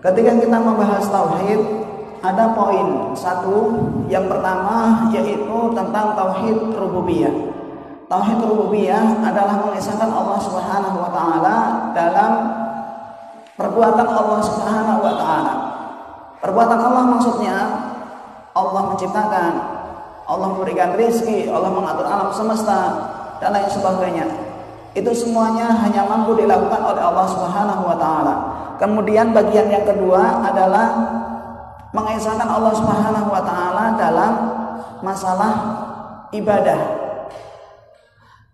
Ketika kita membahas tauhid, ada poin satu yang pertama yaitu tentang tauhid rububiyah. Tauhid rububiyah adalah mengesahkan Allah Subhanahu wa taala dalam perbuatan Allah Subhanahu wa taala. Perbuatan Allah maksudnya Allah menciptakan, Allah memberikan rezeki, Allah mengatur alam semesta dan lain sebagainya. Itu semuanya hanya mampu dilakukan oleh Allah Subhanahu wa taala. Kemudian bagian yang kedua adalah mengesahkan Allah Subhanahu wa taala dalam masalah ibadah.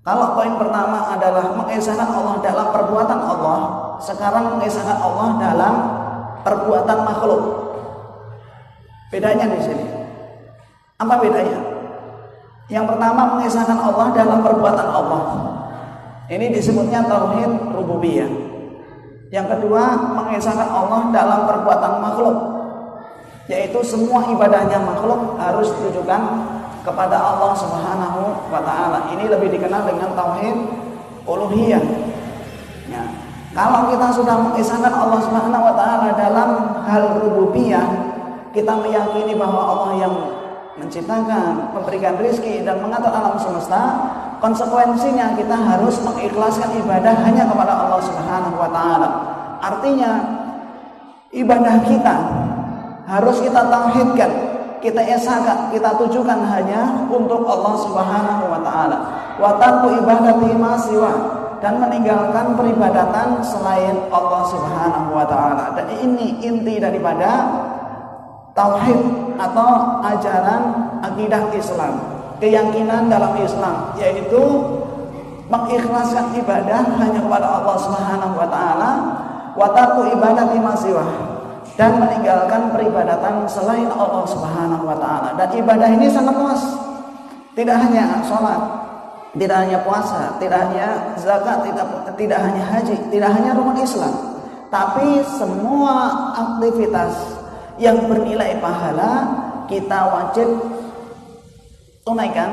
Kalau poin pertama adalah mengesahkan Allah dalam perbuatan Allah, sekarang mengesahkan Allah dalam perbuatan makhluk. Bedanya di sini. Apa bedanya? Yang pertama mengesahkan Allah dalam perbuatan Allah. Ini disebutnya tauhid rububiyah. Yang kedua mengesahkan Allah dalam perbuatan makhluk. Yaitu semua ibadahnya makhluk harus ditujukan kepada Allah Subhanahu wa taala. Ini lebih dikenal dengan tauhid uluhiyah. Ya. Kalau kita sudah mengisahkan Allah Subhanahu wa taala dalam hal rububiyah, kita meyakini bahwa Allah yang menciptakan, memberikan rizki dan mengatur alam semesta, konsekuensinya kita harus mengikhlaskan ibadah hanya kepada Allah Subhanahu wa taala. Artinya ibadah kita harus kita tauhidkan kita esakan, kita tujukan hanya untuk Allah Subhanahu wa taala. Wa tarku ibadati ma siwa dan meninggalkan peribadatan selain Allah Subhanahu wa taala. Dan ini inti daripada tauhid atau ajaran akidah Islam, keyakinan dalam Islam yaitu mengikhlaskan ibadah hanya kepada Allah Subhanahu wa taala wa tarku ibadati ma siwa dan meninggalkan peribadatan selain Allah Subhanahu wa taala. Dan ibadah ini sangat luas. Tidak hanya sholat, tidak hanya puasa, tidak hanya zakat, tidak tidak hanya haji, tidak hanya rumah Islam, tapi semua aktivitas yang bernilai pahala kita wajib tunaikan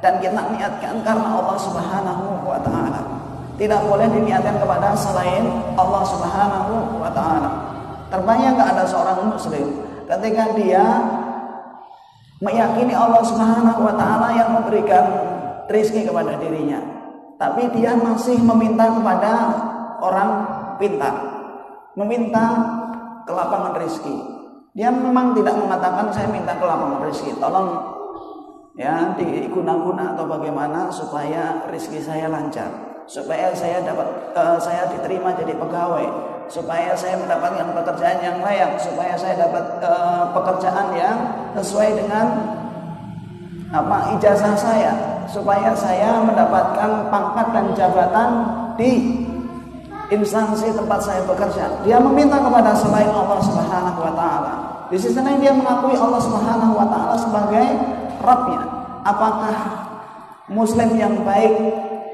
dan kita niatkan karena Allah Subhanahu wa taala. Tidak boleh diniatkan kepada selain Allah Subhanahu wa taala. Terbayang nggak ada seorang muslim ketika dia meyakini Allah Subhanahu wa taala yang memberikan rezeki kepada dirinya, tapi dia masih meminta kepada orang pintar, meminta kelapangan rezeki. Dia memang tidak mengatakan saya minta kelapangan rezeki, tolong ya diguna-guna atau bagaimana supaya rezeki saya lancar, supaya saya dapat uh, saya diterima jadi pegawai, supaya saya mendapatkan pekerjaan yang layak, supaya saya dapat uh, pekerjaan yang sesuai dengan apa ijazah saya, supaya saya mendapatkan pangkat dan jabatan di instansi tempat saya bekerja. Dia meminta kepada selain Allah Subhanahu wa taala. Di sisi lain dia mengakui Allah Subhanahu wa taala sebagai Rabbnya. Apakah muslim yang baik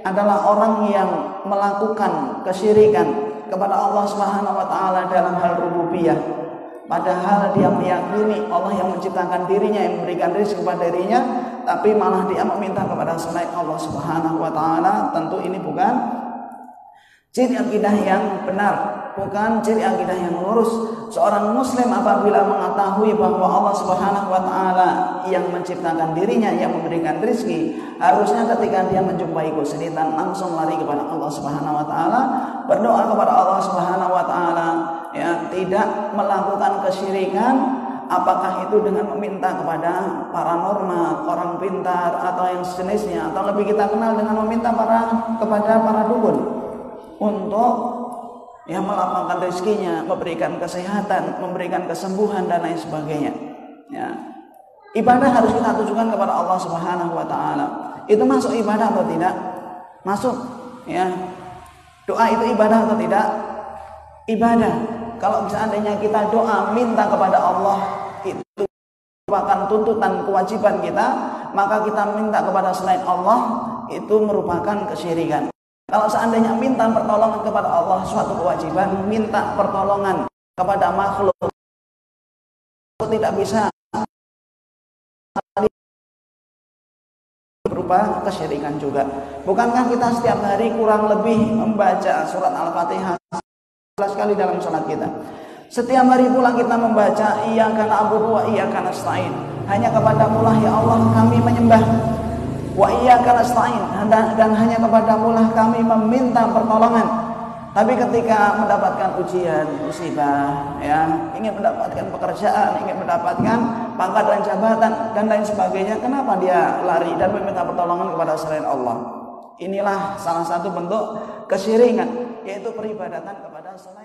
adalah orang yang melakukan kesyirikan kepada Allah Subhanahu wa taala dalam hal rububiyah. Padahal dia meyakini Allah yang menciptakan dirinya, yang memberikan rezeki kepada dirinya, tapi malah dia meminta kepada selain Allah Subhanahu wa taala. Tentu ini bukan ciri akidah yang benar bukan ciri akidah yang lurus. Seorang muslim apabila mengetahui bahwa Allah Subhanahu wa taala yang menciptakan dirinya, yang memberikan rezeki, harusnya ketika dia menjumpai kesulitan langsung lari kepada Allah Subhanahu wa taala, berdoa kepada Allah Subhanahu wa taala, ya, tidak melakukan kesyirikan. Apakah itu dengan meminta kepada paranormal, orang pintar atau yang sejenisnya? Atau lebih kita kenal dengan meminta para kepada para dukun? Untuk yang melapangkan rezekinya, memberikan kesehatan, memberikan kesembuhan dan lain sebagainya. Ya. Ibadah harus kita tujukan kepada Allah Subhanahu wa taala. Itu masuk ibadah atau tidak? Masuk, ya. Doa itu ibadah atau tidak? Ibadah. Kalau seandainya kita doa minta kepada Allah itu merupakan tuntutan kewajiban kita, maka kita minta kepada selain Allah itu merupakan kesyirikan. Kalau seandainya minta pertolongan kepada Allah suatu kewajiban, minta pertolongan kepada makhluk tidak bisa berupa kesyirikan juga. Bukankah kita setiap hari kurang lebih membaca surat Al-Fatihah sekali dalam sholat kita? Setiap hari pula kita membaca iya karena abu wa iya karena stain. Hanya kepada lah ya Allah kami menyembah. Wa iya karena stain dan hanya kepada lah kami meminta pertolongan. Tapi ketika mendapatkan ujian, musibah, ya, ingin mendapatkan pekerjaan, ingin mendapatkan pangkat dan jabatan dan lain sebagainya, kenapa dia lari dan meminta pertolongan kepada selain Allah? Inilah salah satu bentuk kesyiringan, yaitu peribadatan kepada selain